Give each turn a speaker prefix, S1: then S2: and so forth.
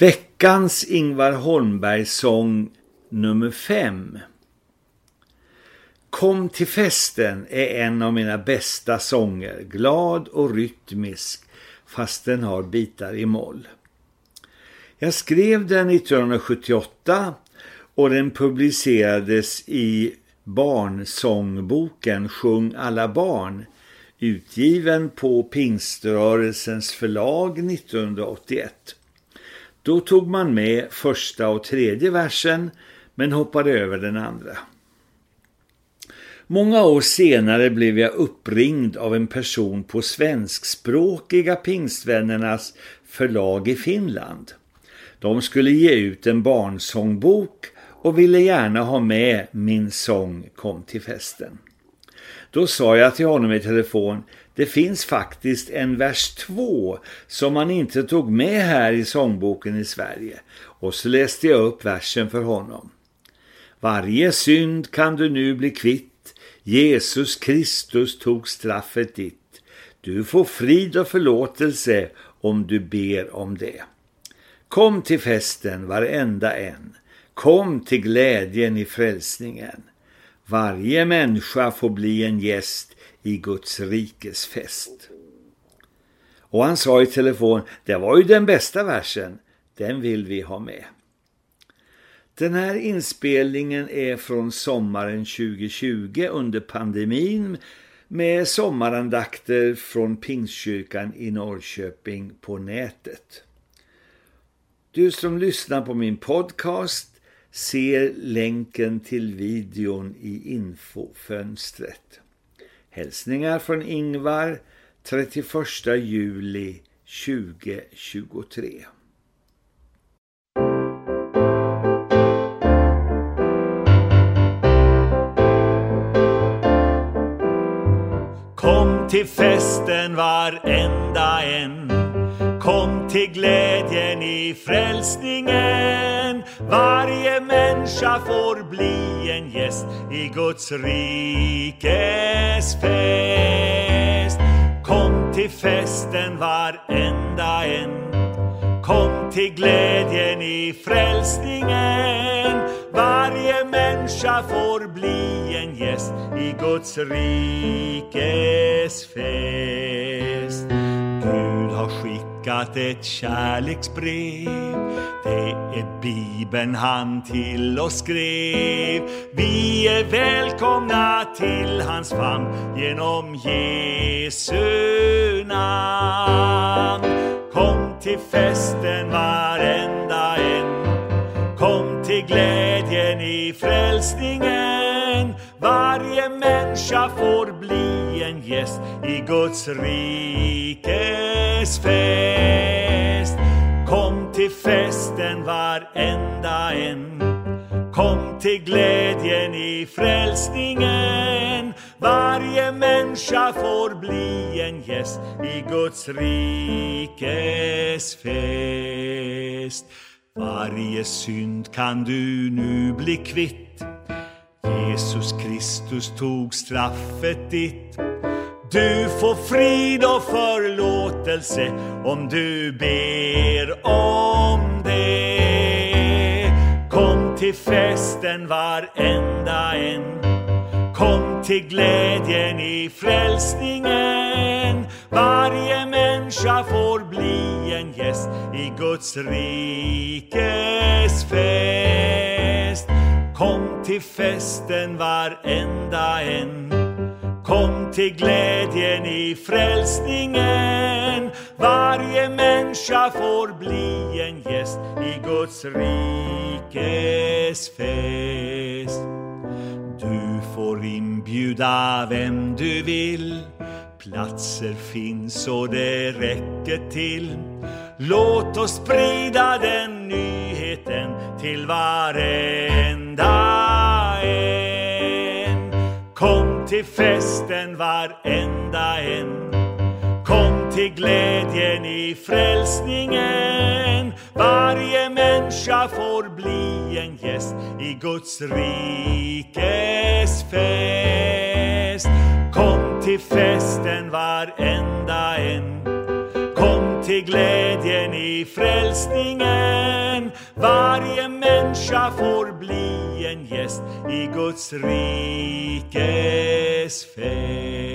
S1: Veckans Ingvar Holmberg-sång nummer fem. Kom till festen är en av mina bästa sånger, glad och rytmisk fast den har bitar i moll. Jag skrev den 1978 och den publicerades i barnsångboken Sjung alla barn utgiven på Pingströrelsens förlag 1981. Då tog man med första och tredje versen men hoppade över den andra. Många år senare blev jag uppringd av en person på svenskspråkiga pingstvännernas förlag i Finland. De skulle ge ut en barnsångbok och ville gärna ha med min sång Kom till festen. Då sa jag till honom i telefon, det finns faktiskt en vers 2 som man inte tog med här i sångboken i Sverige. Och så läste jag upp versen för honom. Varje synd kan du nu bli kvitt, Jesus Kristus tog straffet ditt. Du får frid och förlåtelse om du ber om det. Kom till festen varenda en. Kom till glädjen i frälsningen. Varje människa får bli en gäst i Guds rikes fest. Och han sa i telefon, det var ju den bästa versen, den vill vi ha med. Den här inspelningen är från sommaren 2020 under pandemin med sommarandakter från Pingstkyrkan i Norrköping på nätet. Du som lyssnar på min podcast ser länken till videon i infofönstret. Hälsningar från Ingvar 31 juli 2023.
S2: Kom till festen varenda en till glädjen i frälsningen. Varje människa får bli en gäst i Guds rikes fest. Kom till festen varenda en. Kom till glädjen i frälsningen. Varje människa får bli en gäst i Guds rikes fest. Gud har skickat ett kärleksbrev. Det är Bibeln han till oss skrev. Vi är välkomna till hans famn genom Jesu namn. Kom till festen varenda en. Kom till glädjen i frälsningen. Varje människa får bli en gäst i Guds rikes fest. Kom till festen varenda en. Kom till glädjen i frälsningen. Varje människa får bli en gäst i Guds rikes fest. Varje synd kan du nu bli kvitt. Jesus Kristus tog straffet ditt. Du får frid och förlåtelse om du ber om det. Kom till festen varenda en. Kom till glädjen i frälsningen. Varje människa får bli en gäst i Guds rikes fest. Kom till festen varenda en. Kom till glädjen i frälsningen. Varje människa får bli en gäst i Guds rikes fest. Du får inbjuda vem du vill Platser finns och det räcker till Låt oss sprida den nyheten till varenda en Kom till festen varenda en. Kom till glädjen i frälsningen. Varje människa får bli en gäst i Guds rikes fest. Kom till festen varenda en till glädjen i frälsningen. Varje människa får bli en gäst i Guds rikes fest.